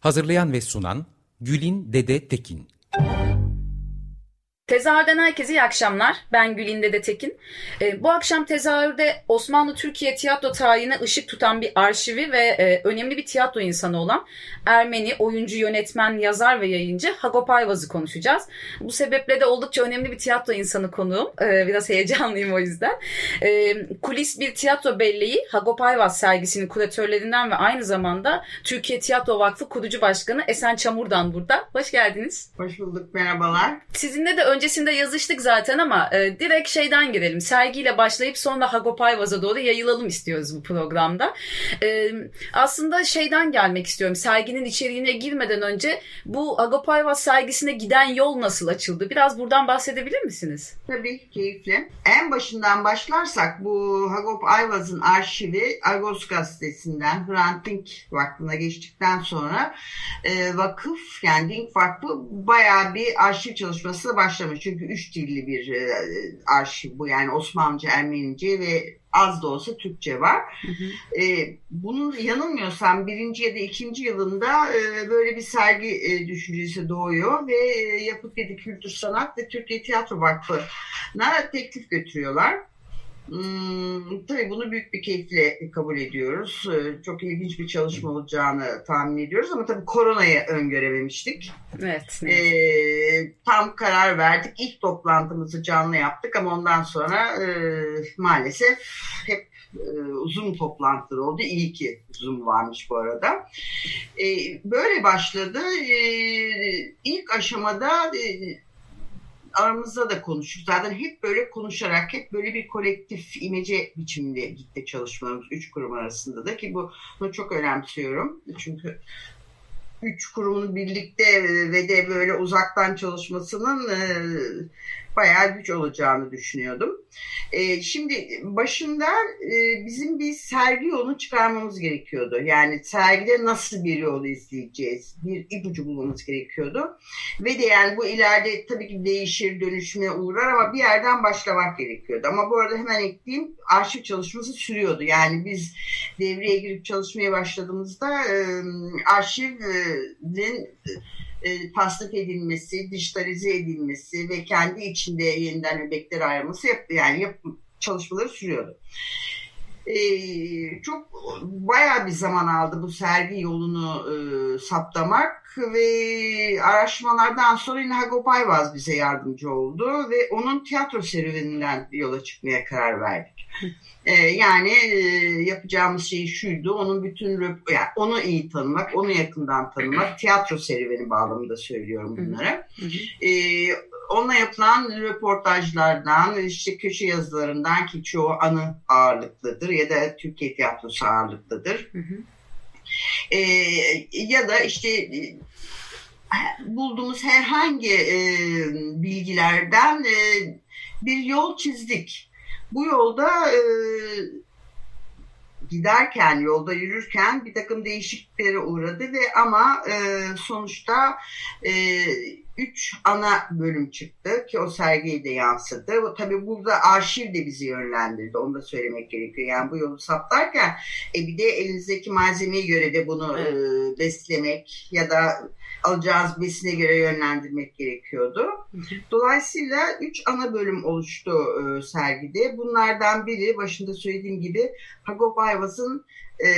Hazırlayan ve sunan Gülin Dede Tekin Tezahürden herkese iyi akşamlar. Ben Gülinde de Tekin. E, bu akşam tezahürde Osmanlı Türkiye tiyatro tarihine ışık tutan bir arşivi ve e, önemli bir tiyatro insanı olan Ermeni oyuncu, yönetmen, yazar ve yayıncı Hagop Ayvaz'ı konuşacağız. Bu sebeple de oldukça önemli bir tiyatro insanı konuğum. E, biraz heyecanlıyım o yüzden. E, kulis bir tiyatro belleği Hagop Ayvaz sergisinin kuratörlerinden ve aynı zamanda Türkiye Tiyatro Vakfı kurucu başkanı Esen Çamur'dan burada. Hoş geldiniz. Hoş bulduk, merhabalar. Sizinle de öncesinde yazıştık zaten ama e, direkt şeyden girelim. Sergiyle başlayıp sonra Hagopayvaz'a doğru yayılalım istiyoruz bu programda. E, aslında şeyden gelmek istiyorum. Serginin içeriğine girmeden önce bu Hagopayvaz sergisine giden yol nasıl açıldı? Biraz buradan bahsedebilir misiniz? Tabii keyifli. En başından başlarsak bu Hagop Ayvaz'ın arşivi Argos gazetesinden Hrant Dink Vakfı'na geçtikten sonra e, vakıf yani Dink Vakfı bayağı bir arşiv çalışması başlamış. Çünkü üç dilli bir e, arşiv bu yani Osmanlıca, Ermenice ve az da olsa Türkçe var. Hı hı. E, bunun yanılmıyorsam birinci ya da ikinci yılında e, böyle bir sergi e, düşüncesi doğuyor ve e, Yapıt Yedi Kültür Sanat ve Türkiye Tiyatro Vakfı'na teklif götürüyorlar. Hmm, tabii bunu büyük bir keyifle kabul ediyoruz. Ee, çok ilginç bir çalışma olacağını tahmin ediyoruz ama tabii koronayı öngörememiştik. Evet. evet. Ee, tam karar verdik. İlk toplantımızı canlı yaptık ama ondan sonra e, maalesef hep e, uzun toplantılar oldu. İyi ki Zoom varmış bu arada. E, böyle başladı. E, ilk aşamada aramızda da konuştuk. Zaten hep böyle konuşarak, hep böyle bir kolektif imece biçiminde gitti çalışmalarımız üç kurum arasında da ki bunu çok önemsiyorum. Çünkü üç kurumun birlikte ve de böyle uzaktan çalışmasının e, bayağı güç olacağını düşünüyordum. E, şimdi başında e, bizim bir sergi yolunu çıkarmamız gerekiyordu. Yani sergide nasıl bir yol izleyeceğiz? Bir ipucu bulmamız gerekiyordu. Ve de yani bu ileride tabii ki değişir, dönüşüme uğrar ama bir yerden başlamak gerekiyordu. Ama bu arada hemen ekleyeyim arşiv çalışması sürüyordu. Yani biz devreye girip çalışmaya başladığımızda e, arşivin e, tasnif edilmesi, dijitalize edilmesi ve kendi içinde yeniden bebekler ayrılması yap, yani yap, çalışmaları sürüyordu. Ee, çok bayağı bir zaman aldı bu sergi yolunu e, saptamak ve araştırmalardan sonra yine Hagop Ayvaz bize yardımcı oldu ve onun tiyatro serüveninden yola çıkmaya karar verdik. Ee, yani e, yapacağımız şey şuydu, onun bütün yani onu iyi tanımak, onu yakından tanımak, tiyatro serüveni bağlamında söylüyorum bunları. Ee, onunla yapılan röportajlardan, işte köşe yazılarından ki çoğu anı ağırlıklıdır ya da Türkiye tiyatrosu ağırlıklıdır. Ee, ya da işte e, bulduğumuz herhangi e, bilgilerden e, bir yol çizdik. Bu yolda e, giderken, yolda yürürken bir takım değişikliklere uğradı ve ama e, sonuçta e, üç ana bölüm çıktı ki o sergiyi de yansıdı. Tabii burada arşiv de bizi yönlendirdi. Onu da söylemek gerekiyor. Yani bu yolu saptarken e, bir de elinizdeki malzemeye göre de bunu evet. e, beslemek ya da alacağınız besine göre yönlendirmek gerekiyordu. Dolayısıyla üç ana bölüm oluştu e, sergide. Bunlardan biri başında söylediğim gibi Hagop Ayvaz'ın e,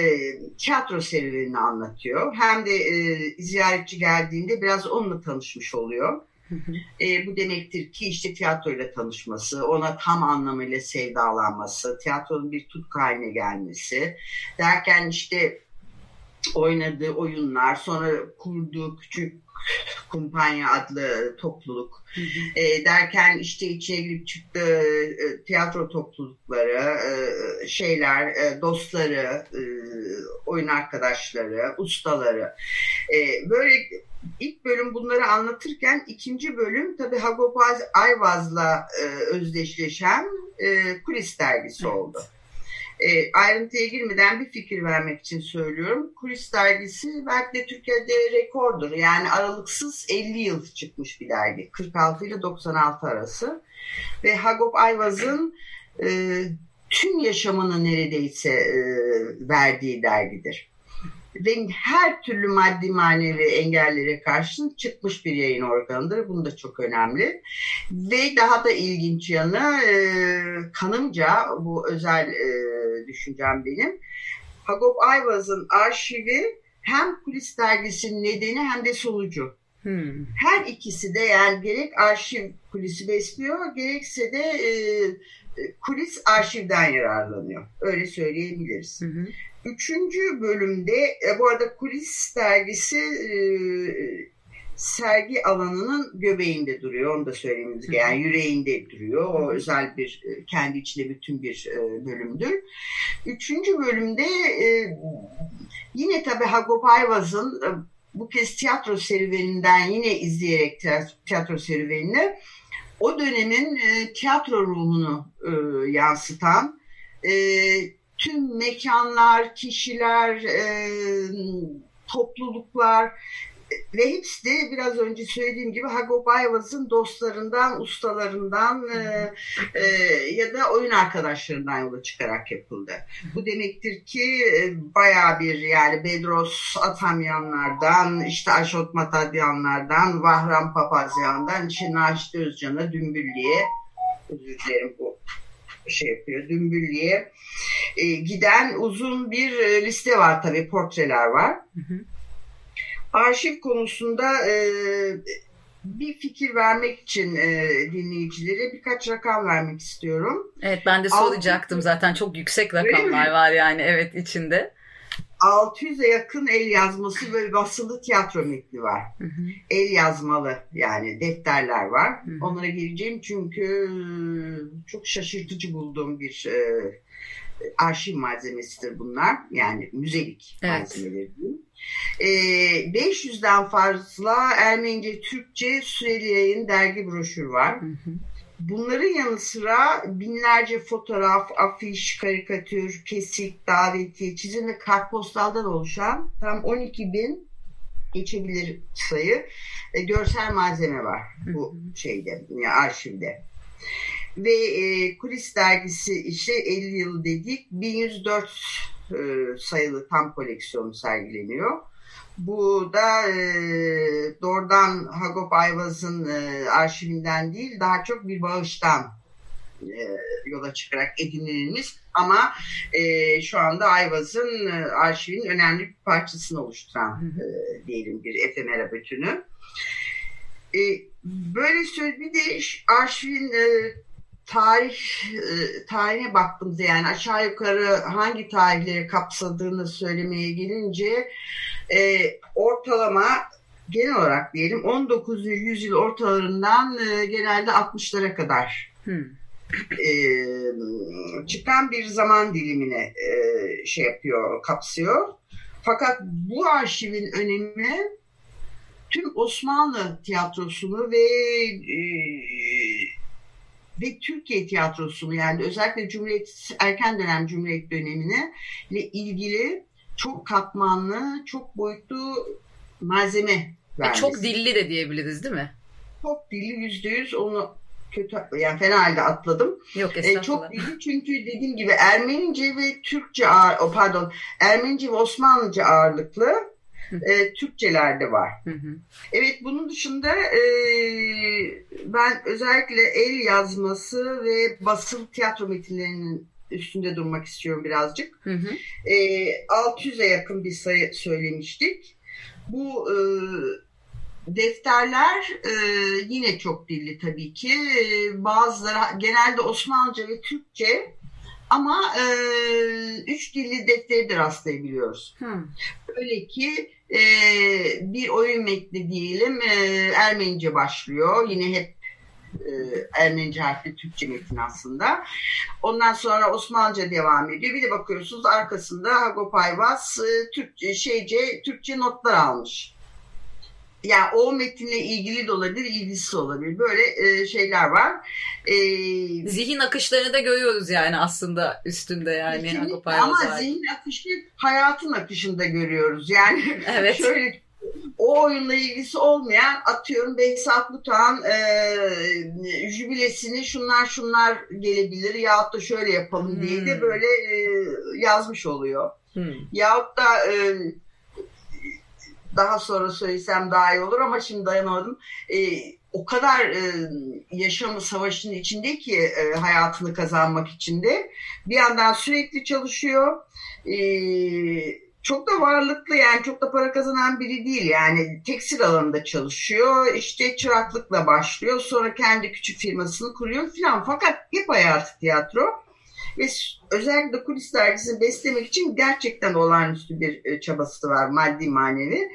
tiyatro serüvenini anlatıyor. Hem de e, ziyaretçi geldiğinde biraz onunla tanışmış oluyor. E, bu demektir ki işte tiyatroyla tanışması, ona tam anlamıyla sevdalanması, tiyatronun bir tutku haline gelmesi derken işte oynadığı oyunlar, sonra kurduğu küçük kumpanya adlı topluluk hı hı. E, derken işte içine girip çıktığı e, tiyatro toplulukları, e, şeyler, e, dostları, e, oyun arkadaşları, ustaları. E, böyle ilk bölüm bunları anlatırken ikinci bölüm tabii Hagop Ayvaz'la e, özdeşleşen e, kulis dergisi evet. oldu. E, ayrıntıya girmeden bir fikir vermek için söylüyorum. Kulis dergisi belki de Türkiye'de rekordur. Yani aralıksız 50 yıl çıkmış bir dergi. 46 ile 96 arası. Ve Hagop Ayvaz'ın e, tüm yaşamını neredeyse e, verdiği dergidir ve her türlü maddi manevi engellere karşın çıkmış bir yayın organıdır. Bunu da çok önemli. Ve daha da ilginç yanı e, kanımca bu özel e, düşüncem benim. Hagop Ayvaz'ın arşivi hem kulis dergisinin nedeni hem de sonucu. Hmm. Her ikisi de yani gerek arşiv kulisi besliyor gerekse de e, kulis arşivden yararlanıyor. Öyle söyleyebiliriz. Hı hı. Üçüncü bölümde e, bu arada kulis dergisi e, sergi alanının göbeğinde duruyor. Onu da gerekiyor. Yani yüreğinde duruyor. O özel bir e, kendi içinde bütün bir e, bölümdür. Üçüncü bölümde e, yine tabii Hagop Ayvaz'ın bu kez tiyatro serüveninden yine izleyerek tiyatro serüvenini o dönemin tiyatro ruhunu yansıtan tüm mekanlar, kişiler, topluluklar ve hepsi de biraz önce söylediğim gibi Hagop Ayvaz'ın dostlarından, ustalarından e, e, ya da oyun arkadaşlarından yola çıkarak yapıldı. Bu demektir ki e, baya bir yani Bedros Atamyanlardan, işte Aşot Matadyanlardan, Vahram Papazyan'dan, işte Naşit Özcan'a, Dümbüllü'ye özür dilerim bu şey yapıyor, Dümbüllü'ye e, giden uzun bir liste var tabii, portreler var. Hı hı. Arşiv konusunda e, bir fikir vermek için e, dinleyicilere birkaç rakam vermek istiyorum. Evet ben de soracaktım zaten çok yüksek rakamlar var yani evet içinde. 600'e yakın el yazması ve basılı tiyatro metni var. Hı hı. El yazmalı yani defterler var. Hı hı. Onlara geleceğim çünkü çok şaşırtıcı bulduğum bir e, arşiv malzemesidir bunlar. Yani müzelik evet. malzemeleri diyeyim. E, 500'den fazla Ermenice, Türkçe süreli yayın dergi broşür var. Hı hı. Bunların yanı sıra binlerce fotoğraf, afiş, karikatür, kesik, davetiye, çizim ve kartpostaldan oluşan tam 12 bin geçebilir sayı e, görsel malzeme var bu şeyde, yani arşivde. Ve e, Kulis dergisi işte 50 yıl dedik 1104 e, sayılı tam koleksiyonu sergileniyor. Bu da e, doğrudan Hagop Ayvaz'ın e, arşivinden değil daha çok bir bağıştan e, yola çıkarak edinilmiş ama e, şu anda Ayvaz'ın e, arşivin önemli bir parçasını oluşturan e, diyelim bir efemera bütünü. E, böyle söz bir de arşivin e, tarih e, tarihine baktığımızda yani aşağı yukarı hangi tarihleri kapsadığını söylemeye gelince e, ortalama genel olarak diyelim 19. yüzyıl ortalarından e, genelde 60'lara kadar hmm. e, çıkan bir zaman dilimine e, şey yapıyor, kapsıyor. Fakat bu arşivin önemi tüm Osmanlı tiyatrosunu ve e, ve Türkiye tiyatrosunu yani özellikle Cumhuriyet erken dönem Cumhuriyet dönemine ile ilgili çok katmanlı, çok boyutlu malzeme vermesi. Çok dilli de diyebiliriz değil mi? Çok dilli yüzde yüz onu kötü yani fena halde atladım. Yok e, estağfurullah. çok dilli çünkü dediğim gibi Ermenice ve Türkçe ağır, pardon Ermenice ve Osmanlıca ağırlıklı e, Türkçelerde var. Hı hı. Evet bunun dışında e, ben özellikle el yazması ve basılı tiyatro metinlerinin üstünde durmak istiyorum birazcık. Hı hı. E, 600'e yakın bir sayı söylemiştik. Bu e, defterler e, yine çok dilli tabii ki. E, bazıları genelde Osmanlıca ve Türkçe Ama e, üç dilli defteri de rastlayabiliyoruz. Hmm. Öyle ki e, bir oyun metni diyelim e, Ermenice başlıyor. Yine hep e, Ermenice harfli Türkçe metin aslında. Ondan sonra Osmanlıca devam ediyor. Bir de bakıyorsunuz arkasında Hagop Ayvaz e, Türkçe, şeyce, Türkçe notlar almış yani o metinle ilgili de olabilir, ilgisi olabilir. Böyle e, şeyler var. E, zihin akışlarını da görüyoruz yani aslında üstünde yani. Ama zihin akışı hayatın akışında görüyoruz. Yani evet. şöyle o oyunla ilgisi olmayan atıyorum Behzat Butağ'ın e, jübilesini şunlar şunlar gelebilir yahut da şöyle yapalım hmm. diye de hmm. böyle e, yazmış oluyor. Hmm. Yahut da e, daha sonra söylesem daha iyi olur ama şimdi dayanamadım. E, o kadar e, yaşamı savaşın içinde ki e, hayatını kazanmak içinde. Bir yandan sürekli çalışıyor. E, çok da varlıklı yani çok da para kazanan biri değil yani tekstil alanında çalışıyor işte çıraklıkla başlıyor sonra kendi küçük firmasını kuruyor filan fakat hep hayatı tiyatro ve özellikle kulis dergisini beslemek için gerçekten olağanüstü bir e, çabası var maddi manevi.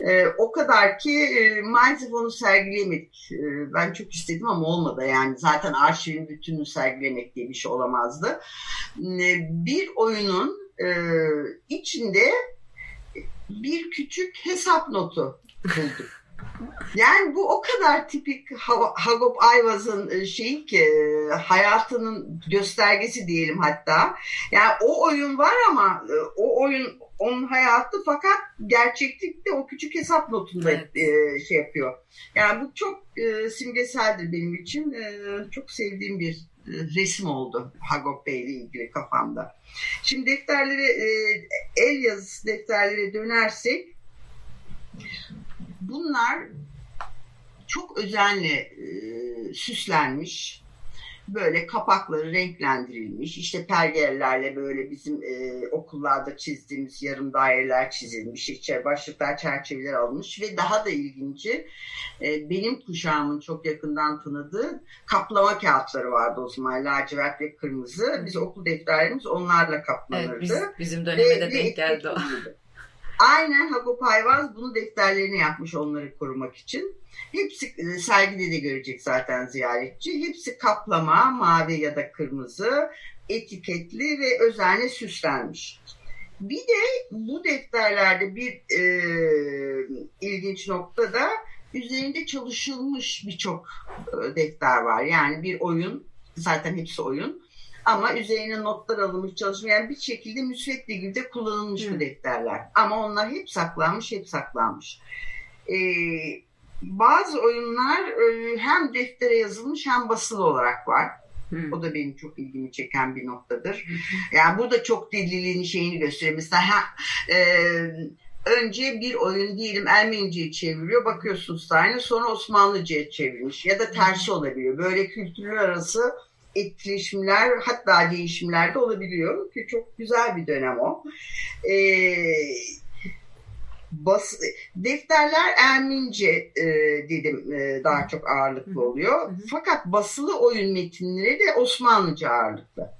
E, o kadar ki e, maalesef onu sergileyemedik. E, ben çok istedim ama olmadı yani. Zaten arşivin bütününü sergilemek diye bir şey olamazdı. E, bir oyunun e, içinde bir küçük hesap notu bulduk. Yani bu o kadar tipik Hagop Ayvaz'ın e, şeyi ki e, hayatının göstergesi diyelim hatta. Yani o oyun var ama e, o oyun onun hayatı fakat gerçeklikte o küçük hesap notunda evet. şey yapıyor. Yani bu çok simgeseldir benim için. Çok sevdiğim bir resim oldu Hagop Bey ile ilgili kafamda. Şimdi defterlere, el yazısı defterlere dönersek bunlar çok özenle e, süslenmiş. Böyle kapakları renklendirilmiş. İşte pergellerle böyle bizim e, okullarda çizdiğimiz yarım daireler çizilmiş. İçeri başlıklar, çerçeveler alınmış ve daha da ilginci e, benim kuşağımın çok yakından tanıdığı kaplama kağıtları vardı o zaman. Lacivert ve kırmızı. Biz okul defterlerimiz onlarla kaplanırdı. Evet, biz, bizim dönemde de denk geldi o. Aynen Hagop Ayvaz bunu defterlerine yapmış onları korumak için. Hepsi e, sergide de görecek zaten ziyaretçi. Hepsi kaplama, mavi ya da kırmızı, etiketli ve özenle süslenmiş. Bir de bu defterlerde bir e, ilginç nokta da üzerinde çalışılmış birçok e, defter var. Yani bir oyun, zaten hepsi oyun ama üzerine notlar alınmış çalışmayan bir şekilde müsvedde gibi de kullanılmış Hı. bu defterler. Ama onlar hep saklanmış, hep saklanmış. Ee, bazı oyunlar e, hem deftere yazılmış hem basılı olarak var. Hı. O da benim çok ilgimi çeken bir noktadır. Hı. Yani bu da çok dililiğin şeyini gösteriyor. Mesela ha, e, önce bir oyun diyelim Ermenice'ye çeviriyor. Bakıyorsunuz aynı sonra Osmanlıca'ya çevirmiş. Ya da tersi olabiliyor. Böyle kültürler arası etkileşimler hatta değişimler de olabiliyor ki çok güzel bir dönem o. Ee, bas, defterler Ermince e, dedim e, daha çok ağırlıklı oluyor. Fakat basılı oyun metinleri de Osmanlıca ağırlıklı.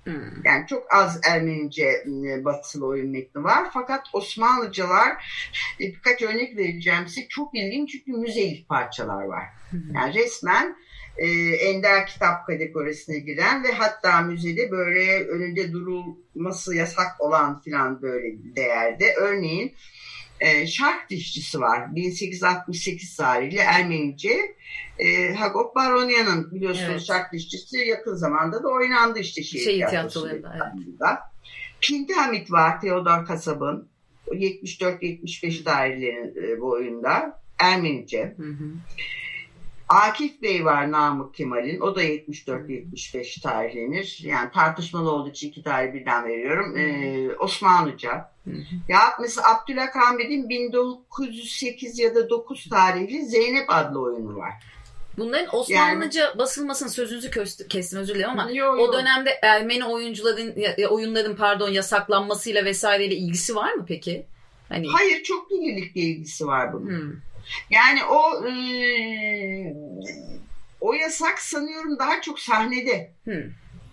Yani çok az Ermenice e, basılı oyun metni var. Fakat Osmanlıcalar e, birkaç örnek vereceğim size çok ilginç çünkü müzelik parçalar var. Yani resmen e, ender kitap kategorisine giren ve hatta müzede böyle önünde durulması yasak olan filan böyle değerde. Örneğin e, şark dişçisi var. 1868 tarihli Ermenice. E, Hagop Baronya'nın biliyorsunuz evet. şark dişçisi yakın zamanda da oynandı işte şehir, şehir tiyatrolarında. Evet. Pinti Hamit var Theodor Kasab'ın 74-75 tarihleri e, bu oyunda. Ermenice. Hı hı. Akif Bey var Namık Kemal'in. O da 74-75 tarihlenir. Yani tartışmalı olduğu için iki tarih birden veriyorum. Ee, Osmanlıca. Ya mesela Abdülhak Ahmet'in 1908 ya da 9 tarihli Zeynep adlı oyunu var. Bunların Osmanlıca yani, basılmasının sözünüzü kestim özür dilerim ama yo, yo. o dönemde Ermeni oyuncuların oyunların pardon yasaklanmasıyla vesaireyle ilgisi var mı peki? Hani... Hayır çok dililikle ilgisi var bunun. Hmm. Yani o e, o yasak sanıyorum daha çok sahnede. Hmm.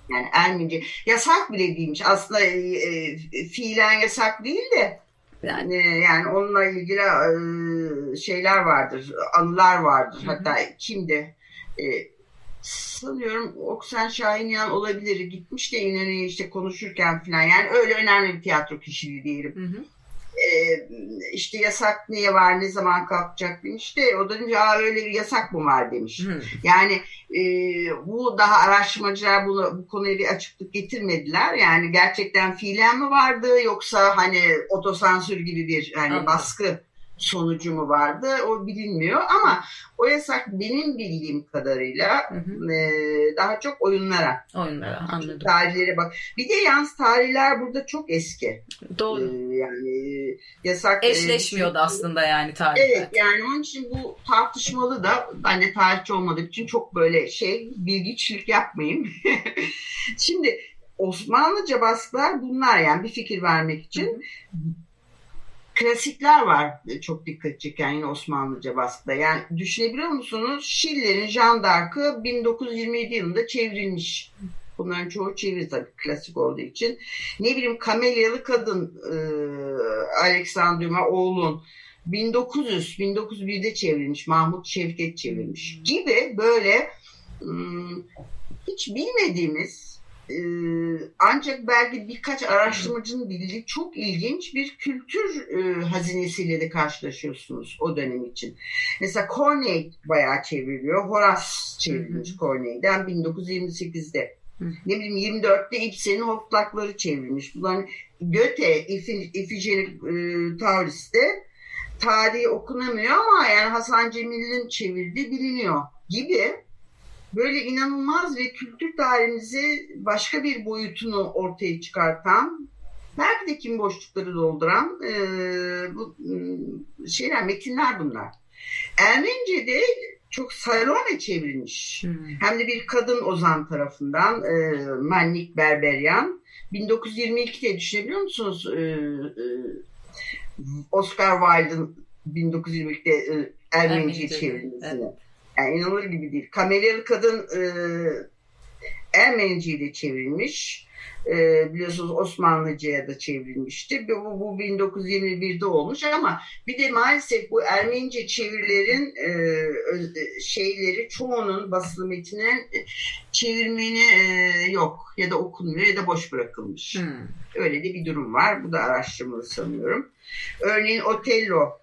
Yani Ermenice yasak bile değilmiş. Aslında e, e, fiilen yasak değil de yani yani onunla ilgili e, şeyler vardır, anılar vardır. Hı hı. Hatta kimdi? E, sanıyorum Oksen Şahinyan olabilir. Gitmiş de yine işte konuşurken falan. Yani öyle önemli bir tiyatro kişiliği diyelim. Hı hı e, işte yasak niye var ne zaman kalkacak demiş de o da demiş Aa, öyle bir yasak mı var demiş. Hmm. Yani e, bu daha araştırmacılar bunu, bu konuya bir açıklık getirmediler. Yani gerçekten fiilen mi vardı yoksa hani otosansür gibi bir hani baskı sonucu mu vardı o bilinmiyor ama o yasak benim bildiğim kadarıyla hı hı. E, daha çok oyunlara. Oyunlara anladım. Tarihlere bak. Bir de yalnız tarihler burada çok eski. Doğru. E, yani yasak. Eşleşmiyordu e, aslında yani tarihler. Evet yani onun için bu tartışmalı da ben de tarihçi olmadığım için çok böyle şey bilgiçlik yapmayayım. Şimdi Osmanlıca baskılar bunlar yani bir fikir vermek için. Hı hı klasikler var çok dikkat çeken yine Osmanlıca baskıda. Yani düşünebiliyor musunuz? Schiller'in Jean d'Arc'ı 1927 yılında çevrilmiş. Bunların çoğu çeviri tabii klasik olduğu için. Ne bileyim Kamelyalı Kadın e, Alexander oğlun 1900 1901'de çevrilmiş. Mahmut Şevket çevirmiş gibi böyle ıı, hiç bilmediğimiz ancak belki birkaç araştırmacının bildiği çok ilginç bir kültür e, hazinesiyle de karşılaşıyorsunuz o dönem için. Mesela Corneille bayağı çevriliyor. Horace çevrilmiş Corneille'den 1928'de. Ne bileyim 24'te Ibsen'in hortlakları çevrilmiş. Bunların Goethe, Ifigeni e, Tauris'te tarihi okunamıyor ama yani Hasan Cemil'in çevirdiği biliniyor gibi böyle inanılmaz ve kültür tarihimizi başka bir boyutunu ortaya çıkartan belki de kim boşlukları dolduran e, bu şeyler, metinler bunlar. Ermenice'de çok Salome çevrilmiş. Hmm. Hem de bir kadın ozan tarafından e, Mannik Berberyan. 1922'de düşünebiliyor musunuz? E, e, Oscar Wilde'ın 1922'de e, Ermenice çevrilmesini. Evet. Yani inanılır gibi değil. Kamelyalı kadın e, Ermenici'yle çevrilmiş. E, biliyorsunuz Osmanlıca'ya da çevrilmişti. Bu, bu 1921'de olmuş ama bir de maalesef bu Ermenice çevirilerin e, şeyleri çoğunun basılı metinin çevirmeni e, yok ya da okunmuyor ya da boş bırakılmış. Hmm. Öyle de bir durum var. Bu da araştırmalı sanıyorum. Örneğin Otello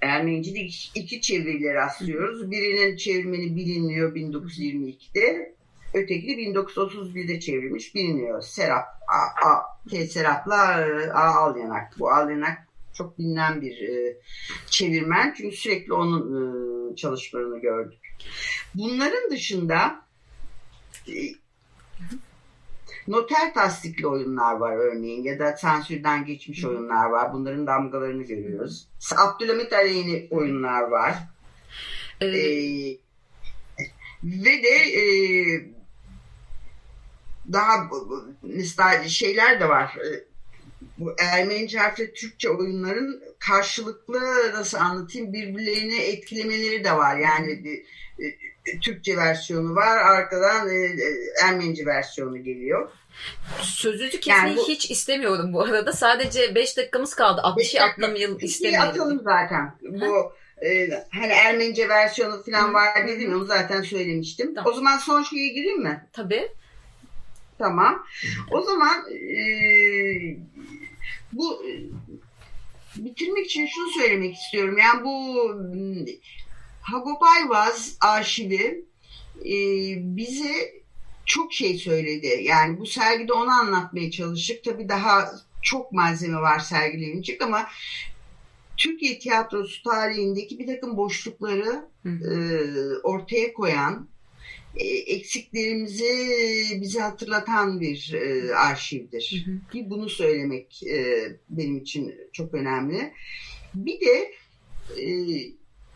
Ermenice'de iki çeviriyle rastlıyoruz. Birinin çevirmeni bilinmiyor 1922'de. Öteki de 1931'de çevrilmiş biliniyor. Serap, A, A, T Serap'la e, A Alyanak. Bu Alyanak çok bilinen bir e, çevirmen. Çünkü sürekli onun e, çalışmalarını gördük. Bunların dışında e, Noter tasdikli oyunlar var örneğin ya da sansürden geçmiş oyunlar var. Bunların damgalarını görüyoruz. Abdülhamit aleyhine oyunlar var. Ee, ee, ve de e, daha mesela şeyler de var. Ee, bu Ermenice harfle Türkçe oyunların karşılıklı nasıl anlatayım birbirlerini etkilemeleri de var. Yani e, Türkçe versiyonu var. Arkadan e, e, Ermenice versiyonu geliyor. Sözünüzü kesmeyi yani bu, hiç istemiyorum bu arada. Sadece 5 dakikamız kaldı. 60'ı atlamayalım istemiyorum. atalım zaten. Bu e, hani Ermenice versiyonu falan var dedim onu zaten söylemiştim. Tamam. O zaman son şeye gireyim mi? Tabii. Tamam. O zaman e, bu bitirmek için şunu söylemek istiyorum. Yani bu Hagop Vaz arşivi e, bize çok şey söyledi. Yani bu sergide onu anlatmaya çalıştık. Tabii daha çok malzeme var sergilenecek ama Türkiye tiyatrosu tarihindeki bir takım boşlukları e, ortaya koyan, e, eksiklerimizi bize hatırlatan bir e, arşivdir. Hı hı. Ki bunu söylemek e, benim için çok önemli. Bir de e,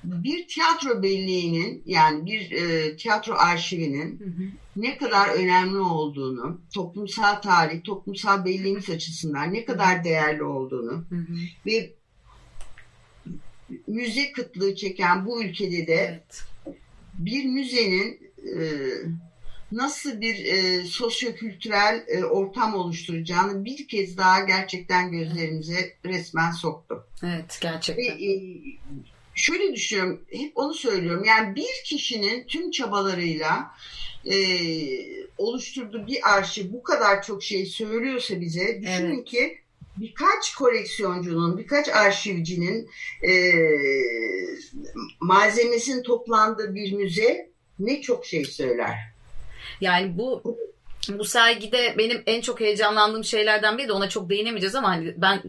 bir tiyatro belleğinin yani bir e, tiyatro arşivinin hı hı. ne kadar önemli olduğunu, toplumsal tarih, toplumsal belleğimiz açısından ne kadar değerli olduğunu hı hı. ve müze kıtlığı çeken bu ülkede de evet. bir müzenin e, nasıl bir e, sosyokültürel e, ortam oluşturacağını bir kez daha gerçekten gözlerimize resmen soktu. Evet gerçekten. Ve, e, şöyle düşünüyorum, hep onu söylüyorum. Yani bir kişinin tüm çabalarıyla e, oluşturduğu bir arşiv bu kadar çok şey söylüyorsa bize, düşünün evet. ki birkaç koleksiyoncunun, birkaç arşivcinin e, malzemesinin toplandığı bir müze ne çok şey söyler. Yani bu bu sergide benim en çok heyecanlandığım şeylerden biri de ona çok değinemeyeceğiz ama hani ben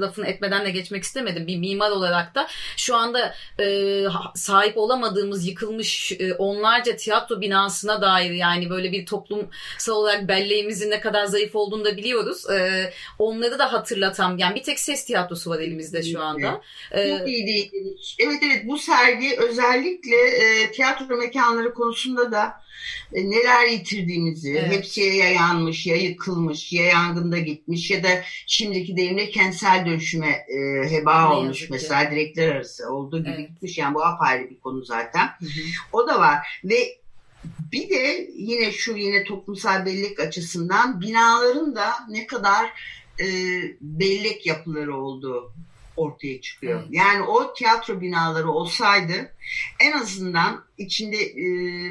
lafını etmeden de geçmek istemedim. Bir mimar olarak da şu anda e, sahip olamadığımız yıkılmış e, onlarca tiyatro binasına dair yani böyle bir toplumsal olarak belleğimizin ne kadar zayıf olduğunu da biliyoruz. E, onları da hatırlatan yani bir tek ses tiyatrosu var elimizde şu anda. E, çok iyi değil. Evet evet bu sergi özellikle e, tiyatro mekanları konusunda da e, neler yitirdiğimizi, evet. hepsiye yayanmış, ya yıkılmış, ya yangında gitmiş ya da şimdiki deyimle kentsel dönüşüme e, heba ne olmuş mesela direkler arası olduğu gibi evet. gitmiş. Yani bu apayrı bir konu zaten. Hı hı. O da var ve bir de yine şu yine toplumsal bellek açısından binaların da ne kadar e, bellek yapıları olduğu ortaya çıkıyor. Evet. Yani o tiyatro binaları olsaydı en azından içinde e,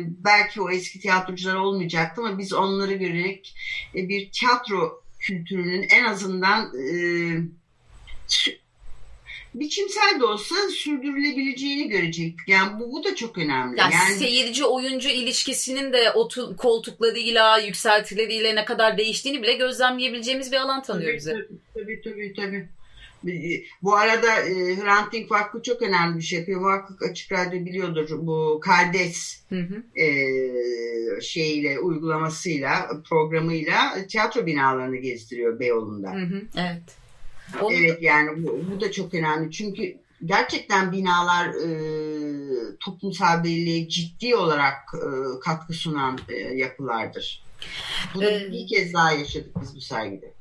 belki o eski tiyatrocular olmayacaktı ama biz onları görerek e, bir tiyatro kültürünün en azından e, biçimsel de olsa sürdürülebileceğini görecektik. Yani bu, bu da çok önemli. Yani, yani seyirci oyuncu ilişkisinin de o koltuklarıyla, yükseltileriyle ne kadar değiştiğini bile gözlemleyebileceğimiz bir alan tanıyor tabii, bize. Tabii tabii tabii. tabii. Bu arada e, Hrant Dink Vakfı çok önemli bir şey yapıyor. Muhakkak Açık Radyo biliyordur. Bu Kardes hı hı. E, şeyle uygulamasıyla programıyla tiyatro binalarını gezdiriyor Beyoğlu'nda. Hı hı, evet. Onu... Evet yani bu, bu da çok önemli. Çünkü gerçekten binalar e, toplumsal belleğe ciddi olarak e, katkı sunan e, yapılardır. Bunu ee, bir kez daha yaşadık biz bu sergide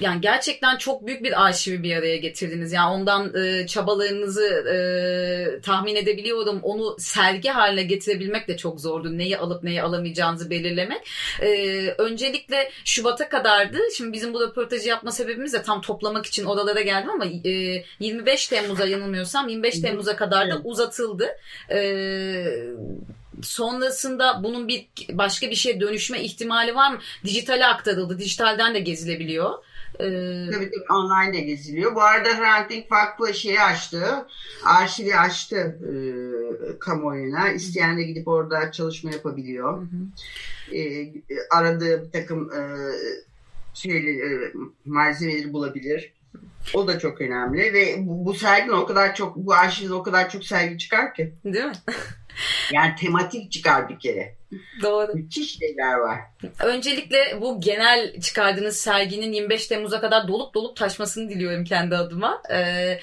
yani gerçekten çok büyük bir arşivi bir araya getirdiniz. Yani ondan e, çabalarınızı e, tahmin edebiliyorum. Onu sergi haline getirebilmek de çok zordu. Neyi alıp neyi alamayacağınızı belirlemek. E, öncelikle Şubat'a kadardı. Şimdi bizim bu röportajı yapma sebebimiz de tam toplamak için odalara geldim ama e, 25 Temmuz'a yanılmıyorsam 25 Temmuz'a kadar da uzatıldı. E, sonrasında bunun bir başka bir şeye dönüşme ihtimali var mı? Dijitale aktarıldı. Dijitalden de gezilebiliyor. Ee... Tabii tabii online de geziliyor. Bu arada Hrant Dink Vakfı şeyi açtı. Arşivi açtı e, kamuoyuna. İsteyen de gidip orada çalışma yapabiliyor. Hı hı. E, aradığı bir takım e, şeyleri, e, malzemeleri bulabilir. O da çok önemli ve bu, bu serginin o kadar çok bu arşivde o kadar çok sergi çıkar ki. Değil mi? Yani tematik çıkar bir kere. Doğru. Müthiş şeyler var. Öncelikle bu genel çıkardığınız serginin 25 Temmuz'a kadar dolup dolup taşmasını diliyorum kendi adıma. Ee,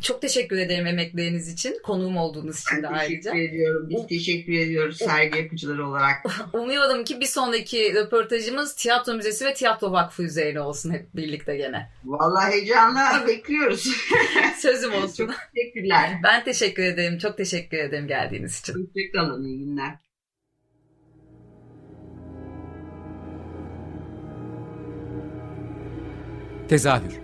çok teşekkür ederim emekleriniz için. Konuğum olduğunuz için ben de ayrıca. teşekkür ediyorum. Biz um, teşekkür ediyoruz sergi yapıcıları olarak. Umuyorum ki bir sonraki röportajımız Tiyatro Müzesi ve Tiyatro Vakfı üzerine olsun hep birlikte gene. Vallahi heyecanla bekliyoruz. Sözüm olsun. Çok teşekkürler. Ben teşekkür ederim. Çok teşekkür ederim geldiğiniz için. Hoşçakalın. İyi günler. Tezahür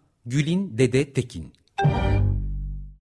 Gül'in Dede Tekin.